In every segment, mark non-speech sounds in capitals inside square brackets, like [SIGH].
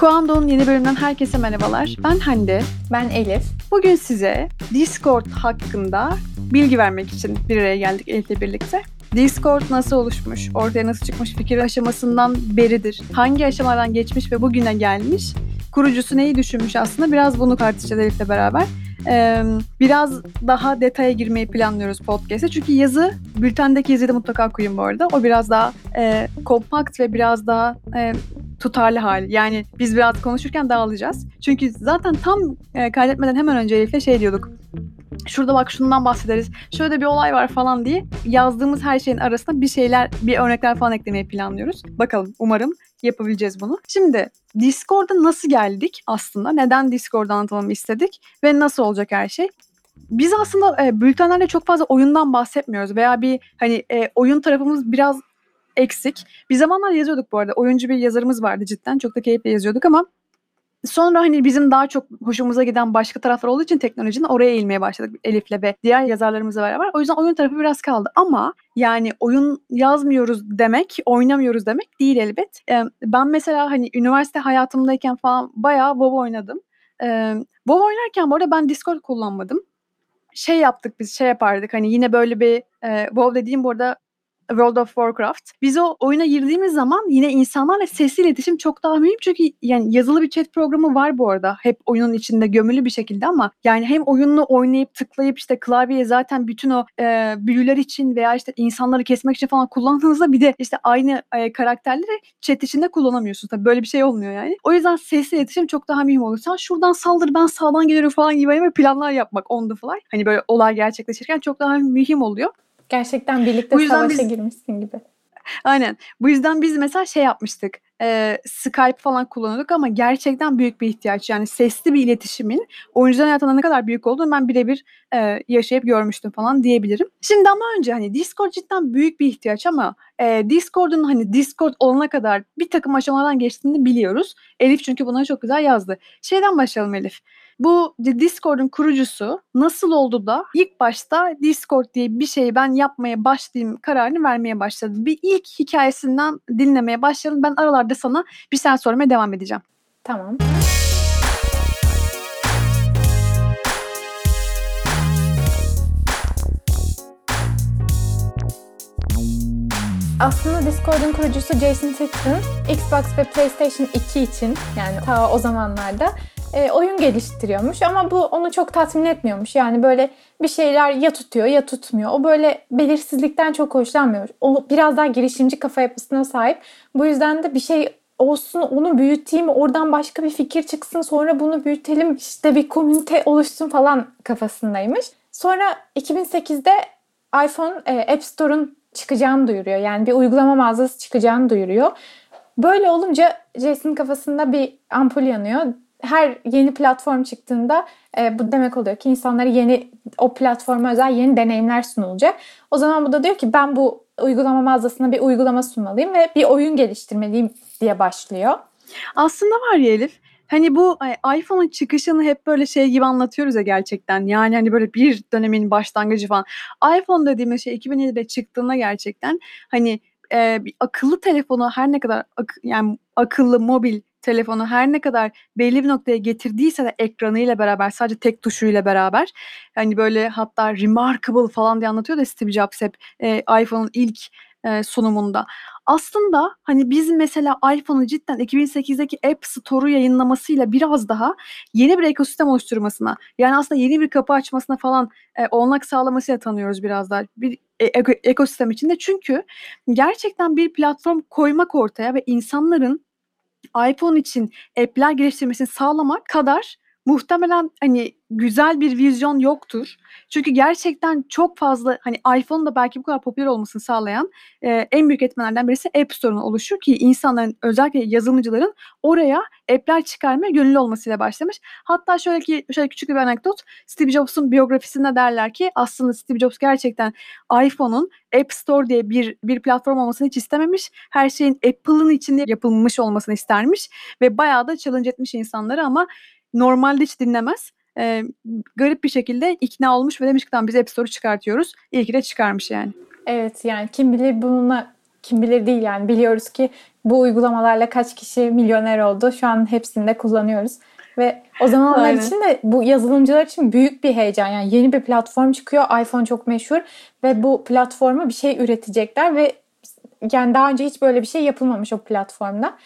Kuando'nun yeni bölümünden herkese merhabalar. Ben Hande. Ben Elif. Bugün size Discord hakkında bilgi vermek için bir araya geldik Elif'le birlikte. Discord nasıl oluşmuş, ortaya nasıl çıkmış, fikir aşamasından beridir, hangi aşamalardan geçmiş ve bugüne gelmiş, kurucusu neyi düşünmüş aslında biraz bunu tartışacağız Elif'le beraber. Ee, biraz daha detaya girmeyi planlıyoruz podcast'e. Çünkü yazı, bültendeki yazıyı da mutlaka okuyun bu arada. O biraz daha e, kompakt ve biraz daha e, tutarlı hali. Yani biz biraz konuşurken dağılacağız. Çünkü zaten tam e, kaydetmeden hemen önce Elif'le şey diyorduk. Şurada bak şundan bahsederiz. Şöyle bir olay var falan diye yazdığımız her şeyin arasında bir şeyler, bir örnekler falan eklemeyi planlıyoruz. Bakalım umarım yapabileceğiz bunu. Şimdi Discord'a nasıl geldik aslında? Neden Discord'da anlatalım istedik? Ve nasıl olacak her şey? Biz aslında e, bültenlerde çok fazla oyundan bahsetmiyoruz veya bir hani e, oyun tarafımız biraz eksik. Bir zamanlar yazıyorduk bu arada. Oyuncu bir yazarımız vardı cidden. Çok da keyifle yazıyorduk ama Sonra hani bizim daha çok hoşumuza giden başka taraflar olduğu için teknolojinin oraya eğilmeye başladık Elif'le ve diğer yazarlarımızla beraber. O yüzden oyun tarafı biraz kaldı. Ama yani oyun yazmıyoruz demek, oynamıyoruz demek değil elbet. Ee, ben mesela hani üniversite hayatımdayken falan bayağı WoW oynadım. Ee, WoW oynarken bu arada ben Discord kullanmadım. Şey yaptık biz, şey yapardık hani yine böyle bir e, WoW dediğim bu arada World of Warcraft. Biz o oyuna girdiğimiz zaman yine insanlarla sesli iletişim çok daha mühim. Çünkü yani yazılı bir chat programı var bu arada. Hep oyunun içinde gömülü bir şekilde ama yani hem oyununu oynayıp tıklayıp işte klavyeye zaten bütün o e, büyüler için veya işte insanları kesmek için falan kullandığınızda bir de işte aynı e, karakterleri chat içinde kullanamıyorsun. Tabii böyle bir şey olmuyor yani. O yüzden sesli iletişim çok daha mühim oluyor. Sen şuradan saldır ben sağdan geliyorum falan gibi böyle planlar yapmak on the fly. Hani böyle olay gerçekleşirken çok daha mühim oluyor. Gerçekten birlikte Bu savaşa biz, girmişsin gibi. Aynen. Bu yüzden biz mesela şey yapmıştık. E, Skype falan kullanıyorduk ama gerçekten büyük bir ihtiyaç. Yani sesli bir iletişimin oyuncuların hayatında ne kadar büyük olduğunu ben birebir e, yaşayıp görmüştüm falan diyebilirim. Şimdi ama önce hani Discord cidden büyük bir ihtiyaç ama e, Discord'un hani Discord olana kadar bir takım aşamalardan geçtiğini biliyoruz. Elif çünkü bunları çok güzel yazdı. Şeyden başlayalım Elif. Bu Discord'un kurucusu nasıl oldu da ilk başta Discord diye bir şeyi ben yapmaya başlayayım kararını vermeye başladı. Bir ilk hikayesinden dinlemeye başlayalım. Ben aralarda sana bir sen sormaya devam edeceğim. Tamam. Aslında Discord'un kurucusu Jason Tipton, Xbox ve PlayStation 2 için yani ta o zamanlarda e, oyun geliştiriyormuş ama bu onu çok tatmin etmiyormuş. Yani böyle bir şeyler ya tutuyor ya tutmuyor. O böyle belirsizlikten çok hoşlanmıyor. O biraz daha girişimci kafa yapısına sahip. Bu yüzden de bir şey olsun onu büyüteyim oradan başka bir fikir çıksın sonra bunu büyütelim işte bir komünite oluşsun falan kafasındaymış. Sonra 2008'de iPhone e, App Store'un çıkacağını duyuruyor. Yani bir uygulama mağazası çıkacağını duyuruyor. Böyle olunca Jason kafasında bir ampul yanıyor her yeni platform çıktığında e, bu demek oluyor ki insanlara yeni o platforma özel yeni deneyimler sunulacak. O zaman bu da diyor ki ben bu uygulama mağazasına bir uygulama sunmalıyım ve bir oyun geliştirmeliyim diye başlıyor. Aslında var ya Elif Hani bu iPhone'un çıkışını hep böyle şey gibi anlatıyoruz ya gerçekten. Yani hani böyle bir dönemin başlangıcı falan. iPhone dediğimiz şey 2007'de çıktığında gerçekten hani e, bir akıllı telefonu her ne kadar ak- yani akıllı mobil telefonu her ne kadar belli bir noktaya getirdiyse de ekranıyla beraber sadece tek tuşuyla beraber hani böyle hatta remarkable falan diye anlatıyor da Steve Jobs hep e, iPhone'un ilk e, sunumunda. Aslında hani biz mesela iPhone'u cidden 2008'deki App Store'u yayınlamasıyla biraz daha yeni bir ekosistem oluşturmasına yani aslında yeni bir kapı açmasına falan e, olanak sağlamasıyla tanıyoruz biraz daha bir e, ekosistem içinde. Çünkü gerçekten bir platform koymak ortaya ve insanların iPhone için app'ler geliştirmesini sağlamak kadar muhtemelen hani güzel bir vizyon yoktur. Çünkü gerçekten çok fazla hani iPhone'da belki bu kadar popüler olmasını sağlayan e, en büyük etmenlerden birisi App Store'un oluşu ki insanların özellikle yazılımcıların oraya app'ler çıkarmaya gönüllü olmasıyla başlamış. Hatta şöyle ki şöyle küçük bir anekdot Steve Jobs'un biyografisinde derler ki aslında Steve Jobs gerçekten iPhone'un App Store diye bir bir platform olmasını hiç istememiş. Her şeyin Apple'ın içinde yapılmış olmasını istermiş ve bayağı da challenge etmiş insanları ama normalde hiç dinlemez. Eee, garip bir şekilde ikna olmuş ve demiş ki tamam biz App Store'u çıkartıyoruz. İyi ki de çıkarmış yani. Evet yani kim bilir bununla kim bilir değil yani biliyoruz ki bu uygulamalarla kaç kişi milyoner oldu. Şu an hepsini de kullanıyoruz. Ve o zamanlar Aynen. için de bu yazılımcılar için büyük bir heyecan. Yani yeni bir platform çıkıyor. iPhone çok meşhur ve bu platforma bir şey üretecekler ve yani daha önce hiç böyle bir şey yapılmamış o platformda.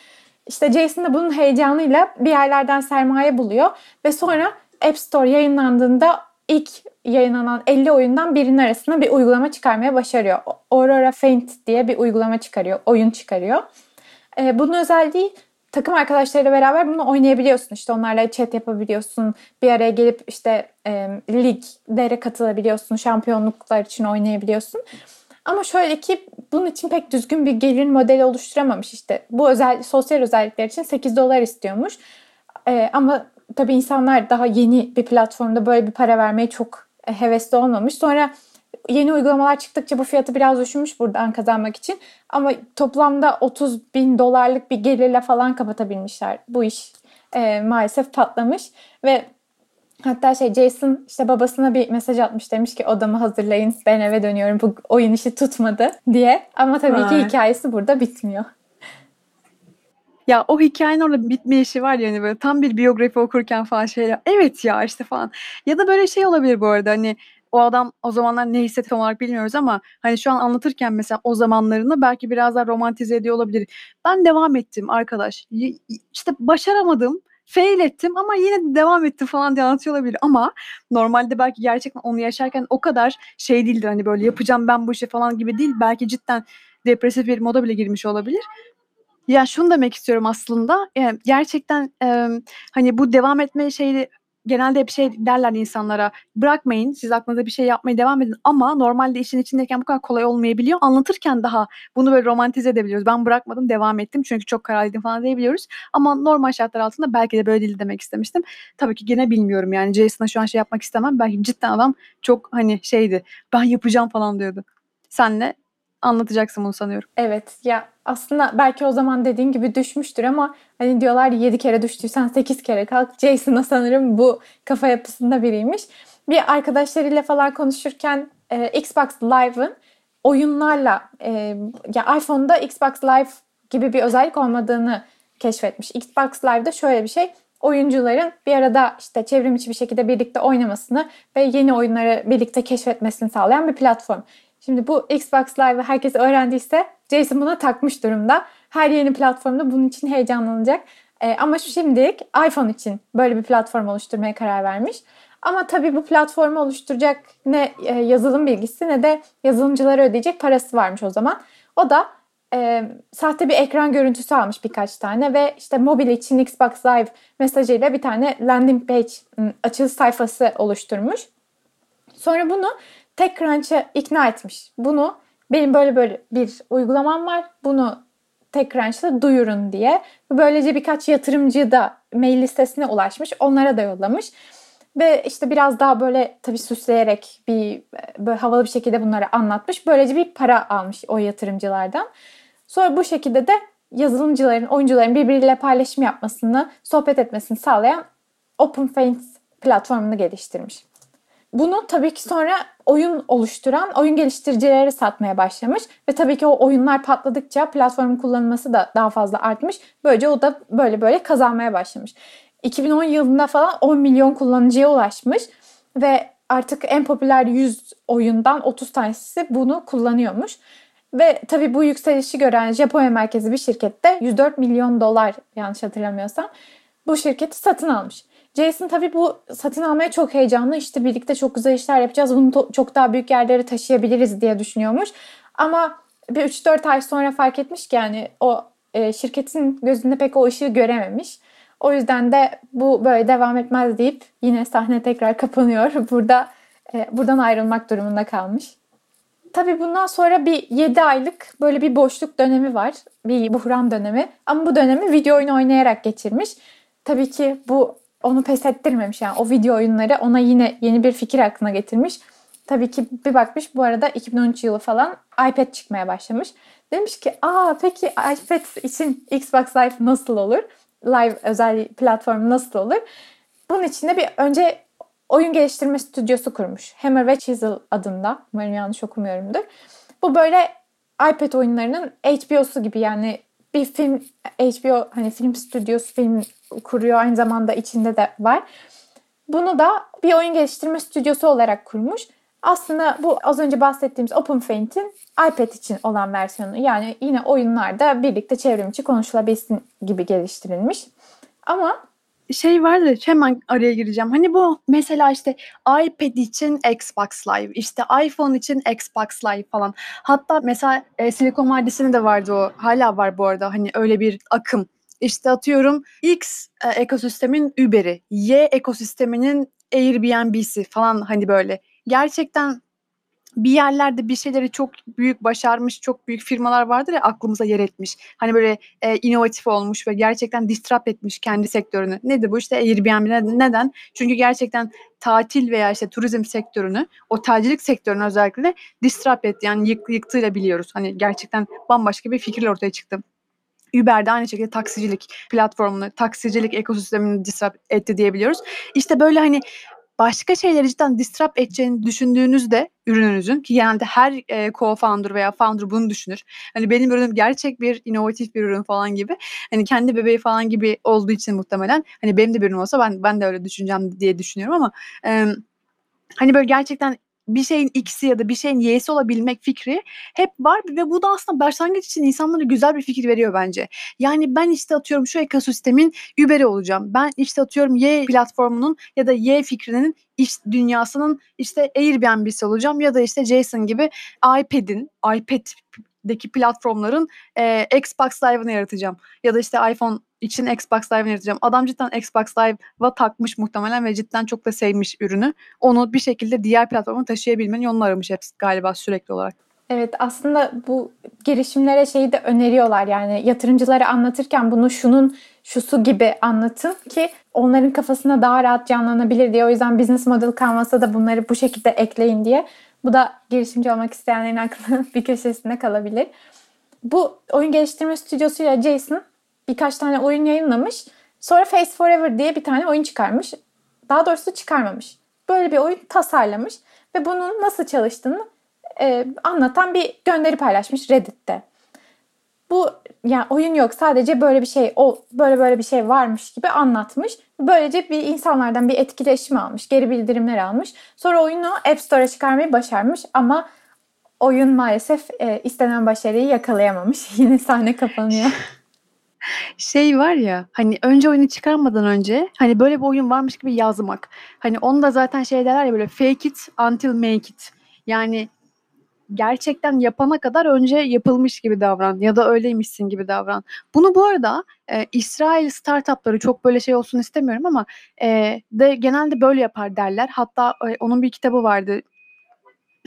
İşte Jason da bunun heyecanıyla bir yerlerden sermaye buluyor ve sonra App Store yayınlandığında ilk yayınlanan 50 oyundan birinin arasına bir uygulama çıkarmaya başarıyor. Aurora Faint diye bir uygulama çıkarıyor, oyun çıkarıyor. Ee, bunun özelliği takım arkadaşlarıyla beraber bunu oynayabiliyorsun. İşte onlarla chat yapabiliyorsun. Bir araya gelip işte e, liglere katılabiliyorsun. Şampiyonluklar için oynayabiliyorsun. Ama şöyle ki bunun için pek düzgün bir gelir modeli oluşturamamış işte. Bu özel sosyal özellikler için 8 dolar istiyormuş. Ee, ama tabii insanlar daha yeni bir platformda böyle bir para vermeye çok e, hevesli olmamış. Sonra yeni uygulamalar çıktıkça bu fiyatı biraz düşürmüş buradan kazanmak için. Ama toplamda 30 bin dolarlık bir gelirle falan kapatabilmişler. Bu iş e, maalesef patlamış ve Hatta şey Jason işte babasına bir mesaj atmış demiş ki odamı hazırlayın ben eve dönüyorum bu oyun işi tutmadı diye. Ama tabii ki Ay. hikayesi burada bitmiyor. Ya o hikayenin orada bitmeyişi var ya hani böyle tam bir biyografi okurken falan şeyler. Evet ya işte falan. Ya da böyle şey olabilir bu arada hani o adam o zamanlar ne hissetti tam olarak bilmiyoruz ama hani şu an anlatırken mesela o zamanlarını belki biraz daha romantize ediyor olabilir. Ben devam ettim arkadaş. İşte başaramadım. Fail ettim ama yine de devam ettim falan diye anlatıyor olabilir. Ama normalde belki gerçekten onu yaşarken o kadar şey değildir. Hani böyle yapacağım ben bu işi falan gibi değil. Belki cidden depresif bir moda bile girmiş olabilir. Ya şunu demek istiyorum aslında. Yani gerçekten e, hani bu devam etme şeyi genelde hep şey derler insanlara bırakmayın siz aklınıza bir şey yapmaya devam edin ama normalde işin içindeyken bu kadar kolay olmayabiliyor. Anlatırken daha bunu böyle romantize edebiliyoruz. Ben bırakmadım devam ettim çünkü çok kararlıydım falan diyebiliyoruz. Ama normal şartlar altında belki de böyle değil demek istemiştim. Tabii ki gene bilmiyorum yani Jason'a şu an şey yapmak istemem. Belki cidden adam çok hani şeydi ben yapacağım falan diyordu. Senle anlatacaksın bunu sanıyorum. Evet ya aslında belki o zaman dediğin gibi düşmüştür ama hani diyorlar 7 kere düştüysen 8 kere kalk. [LAUGHS] Jason'a sanırım bu kafa yapısında biriymiş. Bir arkadaşlarıyla falan konuşurken e, Xbox Live'ın oyunlarla e, ya iPhone'da Xbox Live gibi bir özellik olmadığını keşfetmiş. Xbox Live'da şöyle bir şey oyuncuların bir arada işte çevrim içi bir şekilde birlikte oynamasını ve yeni oyunları birlikte keşfetmesini sağlayan bir platform. Şimdi bu Xbox Live'ı herkes öğrendiyse Jason buna takmış durumda. Her yeni platformda bunun için heyecanlanacak. Ee, ama şu şimdilik iPhone için böyle bir platform oluşturmaya karar vermiş. Ama tabii bu platformu oluşturacak ne e, yazılım bilgisi ne de yazılımcılara ödeyecek parası varmış o zaman. O da e, sahte bir ekran görüntüsü almış birkaç tane ve işte mobil için Xbox Live mesajıyla bir tane landing page ım, açılış sayfası oluşturmuş. Sonra bunu TechCrunch'a ikna etmiş. Bunu benim böyle böyle bir uygulamam var. Bunu TechCrunch'ta duyurun diye. Böylece birkaç yatırımcı da mail listesine ulaşmış. Onlara da yollamış. Ve işte biraz daha böyle tabii süsleyerek bir böyle havalı bir şekilde bunları anlatmış. Böylece bir para almış o yatırımcılardan. Sonra bu şekilde de yazılımcıların, oyuncuların birbiriyle paylaşım yapmasını, sohbet etmesini sağlayan OpenFaint platformunu geliştirmiş. Bunu tabii ki sonra oyun oluşturan oyun geliştiricilere satmaya başlamış ve tabii ki o oyunlar patladıkça platformun kullanılması da daha fazla artmış. Böylece o da böyle böyle kazanmaya başlamış. 2010 yılında falan 10 milyon kullanıcıya ulaşmış ve artık en popüler 100 oyundan 30 tanesi bunu kullanıyormuş. Ve tabii bu yükselişi gören Japonya merkezi bir şirkette 104 milyon dolar yanlış hatırlamıyorsam bu şirketi satın almış. Jason tabii bu satın almaya çok heyecanlı. İşte birlikte çok güzel işler yapacağız. Bunu çok daha büyük yerlere taşıyabiliriz diye düşünüyormuş. Ama bir 3-4 ay sonra fark etmiş ki yani o e, şirketin gözünde pek o ışığı görememiş. O yüzden de bu böyle devam etmez deyip yine sahne tekrar kapanıyor. [LAUGHS] Burada e, buradan ayrılmak durumunda kalmış. Tabii bundan sonra bir 7 aylık böyle bir boşluk dönemi var. Bir buhran dönemi. Ama bu dönemi video oyunu oynayarak geçirmiş. Tabii ki bu onu pes ettirmemiş. Yani o video oyunları ona yine yeni bir fikir aklına getirmiş. Tabii ki bir bakmış bu arada 2013 yılı falan iPad çıkmaya başlamış. Demiş ki aa peki iPad için Xbox Live nasıl olur? Live özel platform nasıl olur? Bunun için de bir önce oyun geliştirme stüdyosu kurmuş. Hammer ve Chisel adında. Umarım yanlış okumuyorumdur. Bu böyle iPad oyunlarının HBO'su gibi yani bir film HBO hani film stüdyosu film kuruyor aynı zamanda içinde de var. Bunu da bir oyun geliştirme stüdyosu olarak kurmuş. Aslında bu az önce bahsettiğimiz OpenFaint'in iPad için olan versiyonu. Yani yine oyunlarda birlikte çevrim içi konuşulabilsin gibi geliştirilmiş. Ama şey vardı hemen araya gireceğim. Hani bu mesela işte iPad için Xbox Live, işte iPhone için Xbox Live falan. Hatta mesela e, Silikon Vadisi'nde de vardı o. Hala var bu arada hani öyle bir akım. İşte atıyorum X e, ekosistemin Uber'i, Y ekosisteminin Airbnb'si falan hani böyle. Gerçekten bir yerlerde bir şeyleri çok büyük başarmış, çok büyük firmalar vardır ya aklımıza yer etmiş. Hani böyle e, inovatif olmuş ve gerçekten disrupt etmiş kendi sektörünü. Nedir bu? işte Airbnb neden? Çünkü gerçekten tatil veya işte turizm sektörünü, otelcilik sektörünü özellikle disrupt etti. Yani yık, yıktığıyla biliyoruz. Hani gerçekten bambaşka bir fikir ortaya çıktı. Uber'de aynı şekilde taksicilik platformunu, taksicilik ekosistemini disrupt etti diyebiliyoruz. İşte böyle hani başka şeyleri cidden disrupt edeceğini düşündüğünüzde ürününüzün ki genelde her e, co-founder veya founder bunu düşünür. Hani benim ürünüm gerçek bir inovatif bir ürün falan gibi. Hani kendi bebeği falan gibi olduğu için muhtemelen hani benim de bir ürün olsa ben ben de öyle düşüneceğim diye düşünüyorum ama e, hani böyle gerçekten bir şeyin X'i ya da bir şeyin Y'si olabilmek fikri hep var ve bu da aslında başlangıç için insanlara güzel bir fikir veriyor bence. Yani ben işte atıyorum şu ekosistemin Uber'i olacağım. Ben işte atıyorum Y platformunun ya da Y fikrinin iş dünyasının işte Airbnb'si olacağım ya da işte Jason gibi iPad'in, iPad'deki platformların e, Xbox Live'ını yaratacağım. Ya da işte iPhone için Xbox Live'ını yaratacağım. Adam cidden Xbox Live'a takmış muhtemelen ve cidden çok da sevmiş ürünü. Onu bir şekilde diğer platforma taşıyabilmenin yolunu aramış hepsi galiba sürekli olarak. Evet aslında bu girişimlere şeyi de öneriyorlar yani yatırımcılara anlatırken bunu şunun şusu gibi anlatın ki onların kafasına daha rahat canlanabilir diye. O yüzden business model kalmasa da bunları bu şekilde ekleyin diye. Bu da girişimci olmak isteyenlerin aklına [LAUGHS] bir köşesinde kalabilir. Bu oyun geliştirme stüdyosuyla Jason birkaç tane oyun yayınlamış. Sonra Face Forever diye bir tane oyun çıkarmış. Daha doğrusu çıkarmamış. Böyle bir oyun tasarlamış ve bunun nasıl çalıştığını e, anlatan bir gönderi paylaşmış Reddit'te. Bu yani oyun yok sadece böyle bir şey o böyle böyle bir şey varmış gibi anlatmış. Böylece bir insanlardan bir etkileşim almış, geri bildirimler almış. Sonra oyunu App Store'a çıkarmayı başarmış ama oyun maalesef e, istenen başarıyı yakalayamamış. [LAUGHS] Yine sahne kapanıyor. [LAUGHS] Şey var ya hani önce oyunu çıkarmadan önce hani böyle bir oyun varmış gibi yazmak. Hani onu da zaten şey derler ya böyle fake it until make it. Yani gerçekten yapana kadar önce yapılmış gibi davran ya da öyleymişsin gibi davran. Bunu bu arada e, İsrail startupları çok böyle şey olsun istemiyorum ama e, de genelde böyle yapar derler. Hatta e, onun bir kitabı vardı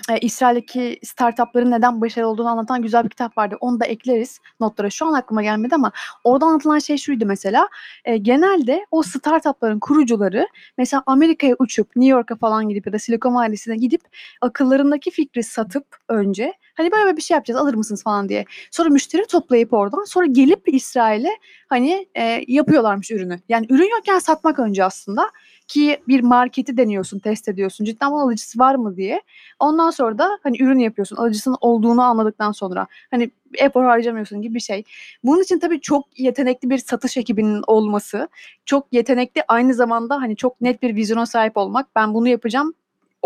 e, İsrail'deki startupların neden başarılı olduğunu anlatan güzel bir kitap vardı. Onu da ekleriz notlara. Şu an aklıma gelmedi ama orada anlatılan şey şuydu mesela. E, genelde o startupların kurucuları mesela Amerika'ya uçup New York'a falan gidip ya da Silikon Vadisi'ne gidip akıllarındaki fikri satıp önce hani böyle bir şey yapacağız alır mısınız falan diye. Sonra müşteri toplayıp oradan sonra gelip İsrail'e hani e, yapıyorlarmış ürünü. Yani ürün yokken satmak önce aslında ki bir marketi deniyorsun, test ediyorsun. Cidden bunun alıcısı var mı diye. Ondan sonra da hani ürün yapıyorsun. Alıcısının olduğunu anladıktan sonra. Hani efor harcamıyorsun gibi bir şey. Bunun için tabii çok yetenekli bir satış ekibinin olması, çok yetenekli aynı zamanda hani çok net bir vizyona sahip olmak. Ben bunu yapacağım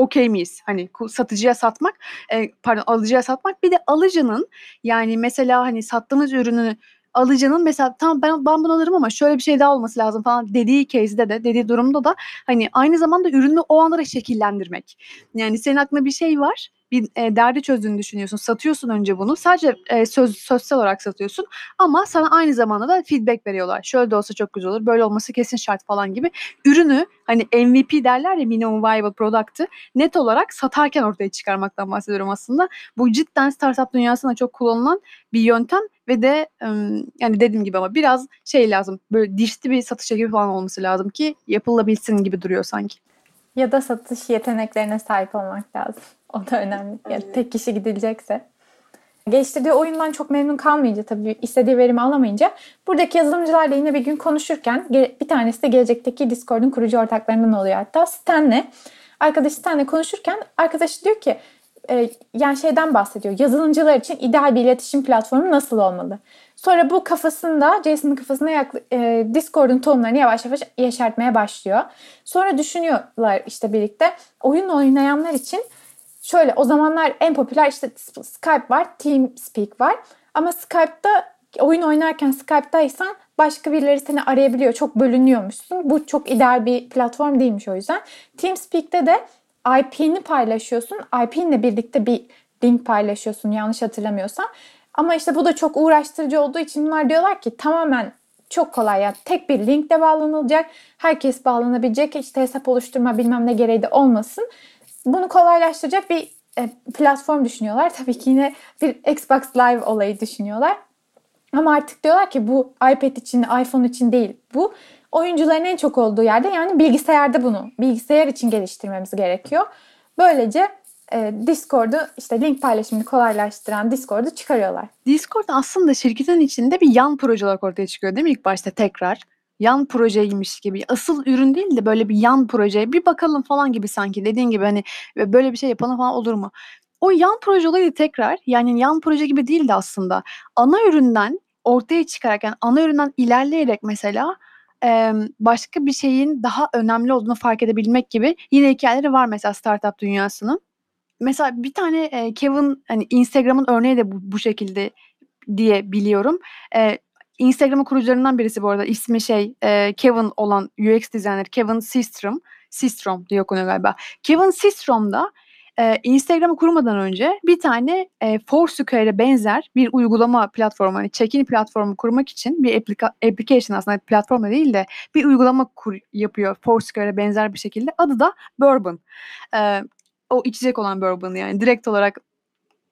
okey miyiz? Hani satıcıya satmak, e, pardon alıcıya satmak. Bir de alıcının yani mesela hani sattığınız ürünü alıcının mesela tamam ben, ben bunu alırım ama şöyle bir şey daha olması lazım falan dediği case'de de dediği durumda da hani aynı zamanda ürünü o anlara şekillendirmek. Yani senin aklında bir şey var bir e, derdi çözdüğünü düşünüyorsun. Satıyorsun önce bunu. Sadece e, söz sözsel olarak satıyorsun ama sana aynı zamanda da feedback veriyorlar. Şöyle de olsa çok güzel olur. Böyle olması kesin şart falan gibi. Ürünü hani MVP derler ya minimum viable product'ı net olarak satarken ortaya çıkarmaktan bahsediyorum aslında. Bu cidden startup dünyasında çok kullanılan bir yöntem ve de yani dediğim gibi ama biraz şey lazım. Böyle dişli bir satış ekibi falan olması lazım ki yapılabilsin gibi duruyor sanki. Ya da satış yeteneklerine sahip olmak lazım. O da önemli. Yani tek kişi gidilecekse. Geliştirdiği oyundan çok memnun kalmayınca tabii istediği verimi alamayınca buradaki yazılımcılarla yine bir gün konuşurken bir tanesi de gelecekteki Discord'un kurucu ortaklarından oluyor hatta Stan'le. Arkadaşı Stan'le konuşurken arkadaşı diyor ki e, yani şeyden bahsediyor. Yazılımcılar için ideal bir iletişim platformu nasıl olmalı? Sonra bu kafasında, Jason'ın kafasında yaklı, e, Discord'un tohumlarını yavaş yavaş yeşertmeye başlıyor. Sonra düşünüyorlar işte birlikte. Oyun oynayanlar için şöyle o zamanlar en popüler işte Skype var, TeamSpeak var. Ama Skype'da oyun oynarken Skype'daysan başka birileri seni arayabiliyor. Çok bölünüyormuşsun. Bu çok ideal bir platform değilmiş o yüzden. TeamSpeak'te de IP'ni paylaşıyorsun. IP'nle birlikte bir link paylaşıyorsun yanlış hatırlamıyorsam. Ama işte bu da çok uğraştırıcı olduğu için bunlar diyorlar ki tamamen çok kolay yani tek bir linkle bağlanılacak. Herkes bağlanabilecek. İşte hesap oluşturma bilmem ne gereği de olmasın. Bunu kolaylaştıracak bir e, platform düşünüyorlar. [LAUGHS] Tabii ki yine bir Xbox Live olayı düşünüyorlar. Ama artık diyorlar ki bu iPad için, iPhone için değil. Bu oyuncuların en çok olduğu yerde yani bilgisayarda bunu bilgisayar için geliştirmemiz gerekiyor. Böylece e, Discord'u işte link paylaşımını kolaylaştıran Discord'u çıkarıyorlar. Discord aslında şirketin içinde bir yan proje olarak ortaya çıkıyor değil mi ilk başta tekrar? Yan projeymiş gibi. Asıl ürün değil de böyle bir yan proje. Bir bakalım falan gibi sanki dediğin gibi hani böyle bir şey yapalım falan olur mu? O yan proje olayı tekrar yani yan proje gibi değildi aslında. Ana üründen ortaya çıkarken ana üründen ilerleyerek mesela başka bir şeyin daha önemli olduğunu fark edebilmek gibi yine hikayeleri var mesela startup dünyasının. Mesela bir tane Kevin hani Instagram'ın örneği de bu, bu şekilde diye biliyorum. Eee, Instagram'ın kurucularından birisi bu arada ismi şey Kevin olan UX designer Kevin Systrom. Systrom diye okunuyor galiba. Kevin Systrom da Eee, Instagram'ı kurmadan önce bir tane, eee, Foursquare'e benzer bir uygulama platformu, hani check-in platformu kurmak için bir applica application aslında platform da değil de bir uygulama kur yapıyor Foursquare'e benzer bir şekilde. Adı da Bourbon. Eee, o içecek olan Bourbon yani direkt olarak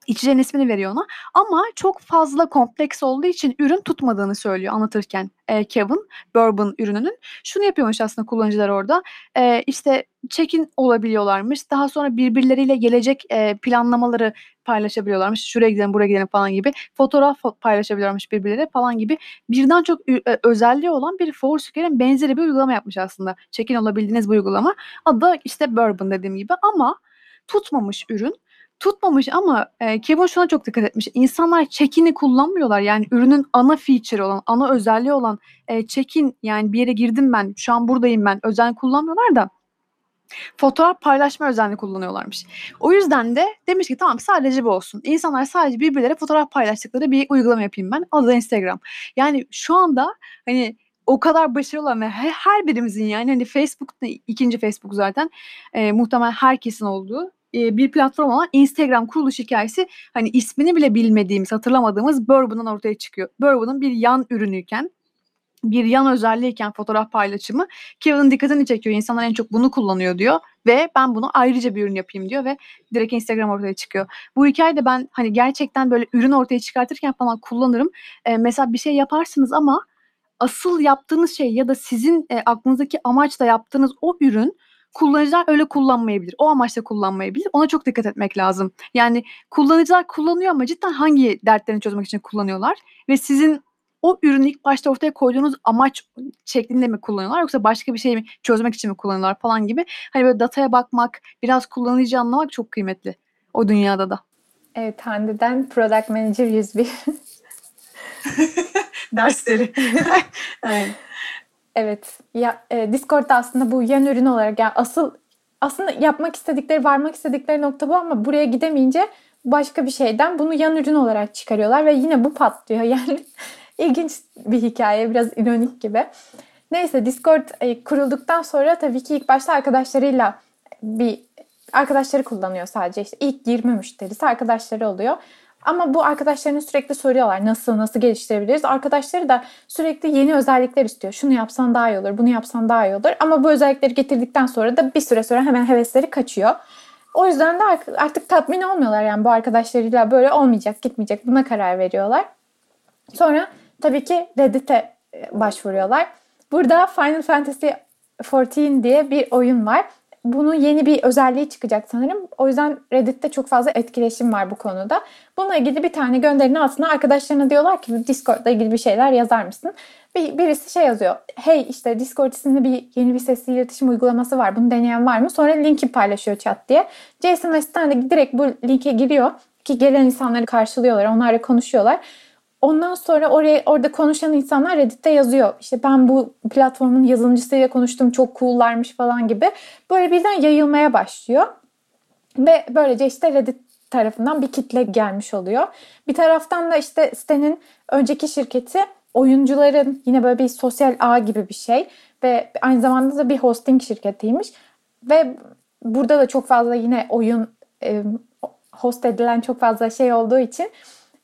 içeceğin ismini veriyor ona ama çok fazla kompleks olduğu için ürün tutmadığını söylüyor anlatırken e, Kevin Bourbon ürününün. Şunu yapıyormuş aslında kullanıcılar orada e, işte check-in olabiliyorlarmış daha sonra birbirleriyle gelecek e, planlamaları paylaşabiliyorlarmış. Şuraya gidelim buraya gidelim falan gibi. Fotoğraf paylaşabiliyorlarmış birbirleri falan gibi. Birden çok özelliği olan bir Foursquare'in benzeri bir uygulama yapmış aslında. Check-in olabildiğiniz bu uygulama. Adı da işte Bourbon dediğim gibi ama tutmamış ürün tutmamış ama e, Kevin şuna çok dikkat etmiş. İnsanlar check-in'i kullanmıyorlar. Yani ürünün ana feature olan, ana özelliği olan e, check-in yani bir yere girdim ben, şu an buradayım ben özelliğini kullanmıyorlar da fotoğraf paylaşma özelliğini kullanıyorlarmış. O yüzden de demiş ki tamam sadece bu olsun. İnsanlar sadece birbirlere fotoğraf paylaştıkları bir uygulama yapayım ben. Adı Instagram. Yani şu anda hani o kadar başarılı olan ve her birimizin yani hani Facebook ikinci Facebook zaten e, muhtemelen herkesin olduğu bir platform olan Instagram kuruluş hikayesi hani ismini bile bilmediğimiz, hatırlamadığımız Bourbon'dan ortaya çıkıyor. Bourbon'un bir yan ürünüyken bir yan özelliğiyken fotoğraf paylaşımı Kevin'in dikkatini çekiyor. İnsanlar en çok bunu kullanıyor diyor ve ben bunu ayrıca bir ürün yapayım diyor ve direkt Instagram ortaya çıkıyor. Bu hikayede ben hani gerçekten böyle ürün ortaya çıkartırken falan kullanırım. Ee, mesela bir şey yaparsınız ama asıl yaptığınız şey ya da sizin e, aklınızdaki amaçla yaptığınız o ürün kullanıcılar öyle kullanmayabilir. O amaçla kullanmayabilir. Ona çok dikkat etmek lazım. Yani kullanıcılar kullanıyor ama cidden hangi dertlerini çözmek için kullanıyorlar ve sizin o ürünü ilk başta ortaya koyduğunuz amaç şeklinde mi kullanıyorlar yoksa başka bir şey mi çözmek için mi kullanıyorlar falan gibi. Hani böyle dataya bakmak, biraz kullanıcı anlamak çok kıymetli o dünyada da. Evet Hande'den Product Manager 101. [LAUGHS] Dersleri. [LAUGHS] evet. Evet. Ya e, Discord'da aslında bu yan ürün olarak yani asıl aslında yapmak istedikleri, varmak istedikleri nokta bu ama buraya gidemeyince başka bir şeyden bunu yan ürün olarak çıkarıyorlar ve yine bu patlıyor. [LAUGHS] Yani ilginç bir hikaye, biraz ironik gibi. Neyse Discord e, kurulduktan sonra tabii ki ilk başta arkadaşlarıyla bir arkadaşları kullanıyor sadece. İşte ilk 20 müşterisi arkadaşları oluyor. Ama bu arkadaşlarına sürekli soruyorlar nasıl nasıl geliştirebiliriz. Arkadaşları da sürekli yeni özellikler istiyor. Şunu yapsan daha iyi olur, bunu yapsan daha iyi olur. Ama bu özellikleri getirdikten sonra da bir süre sonra hemen hevesleri kaçıyor. O yüzden de artık tatmin olmuyorlar yani bu arkadaşlarıyla böyle olmayacak, gitmeyecek buna karar veriyorlar. Sonra tabii ki Reddit'e e, başvuruyorlar. Burada Final Fantasy 14 diye bir oyun var bunun yeni bir özelliği çıkacak sanırım. O yüzden Reddit'te çok fazla etkileşim var bu konuda. Bununla ilgili bir tane gönderinin altına arkadaşlarına diyorlar ki Discord'la ilgili bir şeyler yazar mısın? bir, birisi şey yazıyor. Hey işte Discord isimli bir yeni bir sesli iletişim uygulaması var. Bunu deneyen var mı? Sonra linki paylaşıyor chat diye. Jason ve Stan de direkt bu linke giriyor ki gelen insanları karşılıyorlar. Onlarla konuşuyorlar. Ondan sonra oraya orada konuşan insanlar Reddit'te yazıyor. İşte ben bu platformun yazılımcısıyla konuştum çok cool'larmış falan gibi. Böyle birden yayılmaya başlıyor. Ve böylece işte Reddit tarafından bir kitle gelmiş oluyor. Bir taraftan da işte sitenin önceki şirketi oyuncuların yine böyle bir sosyal ağ gibi bir şey ve aynı zamanda da bir hosting şirketiymiş. Ve burada da çok fazla yine oyun e, host edilen çok fazla şey olduğu için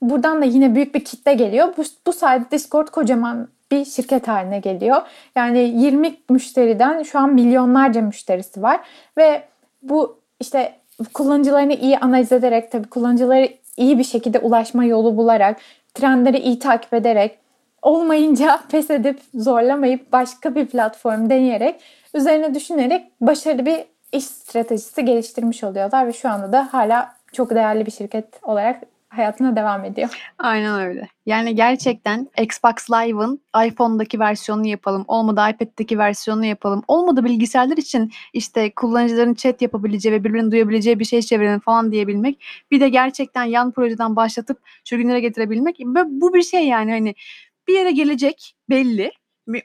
buradan da yine büyük bir kitle geliyor. Bu, bu sayede Discord kocaman bir şirket haline geliyor. Yani 20 müşteriden şu an milyonlarca müşterisi var ve bu işte kullanıcılarını iyi analiz ederek tabii kullanıcıları iyi bir şekilde ulaşma yolu bularak, trendleri iyi takip ederek, olmayınca [LAUGHS] pes edip zorlamayıp başka bir platform deneyerek, üzerine düşünerek başarılı bir iş stratejisi geliştirmiş oluyorlar ve şu anda da hala çok değerli bir şirket olarak hayatına devam ediyor. Aynen öyle. Yani gerçekten Xbox Live'ın iPhone'daki versiyonunu yapalım. Olmadı iPad'deki versiyonunu yapalım. Olmadı bilgisayarlar için işte kullanıcıların chat yapabileceği ve birbirini duyabileceği bir şey çevirelim falan diyebilmek. Bir de gerçekten yan projeden başlatıp şu günlere getirebilmek. Bu bir şey yani hani bir yere gelecek belli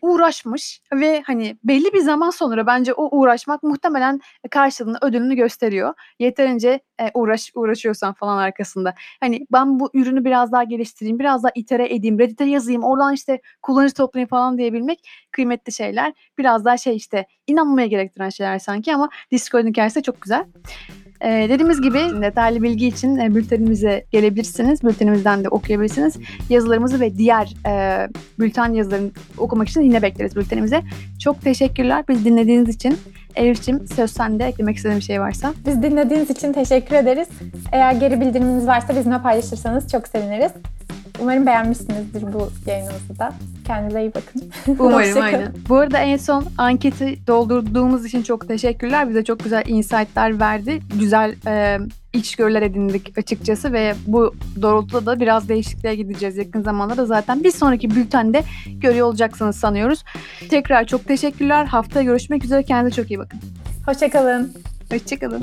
uğraşmış ve hani belli bir zaman sonra bence o uğraşmak muhtemelen karşılığını ödülünü gösteriyor. Yeterince e, uğraş uğraşıyorsan falan arkasında. Hani ben bu ürünü biraz daha geliştireyim, biraz daha itere edeyim, Reddit'e yazayım, oradan işte kullanıcı toplayayım falan diyebilmek kıymetli şeyler. Biraz daha şey işte inanmaya gerektiren şeyler sanki ama Discord'un hikayesi çok güzel. Ee, dediğimiz gibi detaylı bilgi için e, bültenimize gelebilirsiniz. Bültenimizden de okuyabilirsiniz. Yazılarımızı ve diğer e, bülten yazılarını okumak için yine bekleriz bültenimize. Çok teşekkürler biz dinlediğiniz için. Elif'ciğim söz sende eklemek istediğin bir şey varsa. Biz dinlediğiniz için teşekkür ederiz. Eğer geri bildiriminiz varsa bizimle paylaşırsanız çok seviniriz. Umarım beğenmişsinizdir bu yayınımızı da. Kendinize iyi bakın. [LAUGHS] Umarım aynen. Bu arada en son anketi doldurduğumuz için çok teşekkürler. Bize çok güzel insight'lar verdi. Güzel e, içgörüler edindik açıkçası ve bu doğrultuda da biraz değişikliğe gideceğiz yakın zamanda da zaten bir sonraki bültende görüyor olacaksınız sanıyoruz. Tekrar çok teşekkürler. Haftaya görüşmek üzere. Kendinize çok iyi bakın. Hoşçakalın. Hoşçakalın.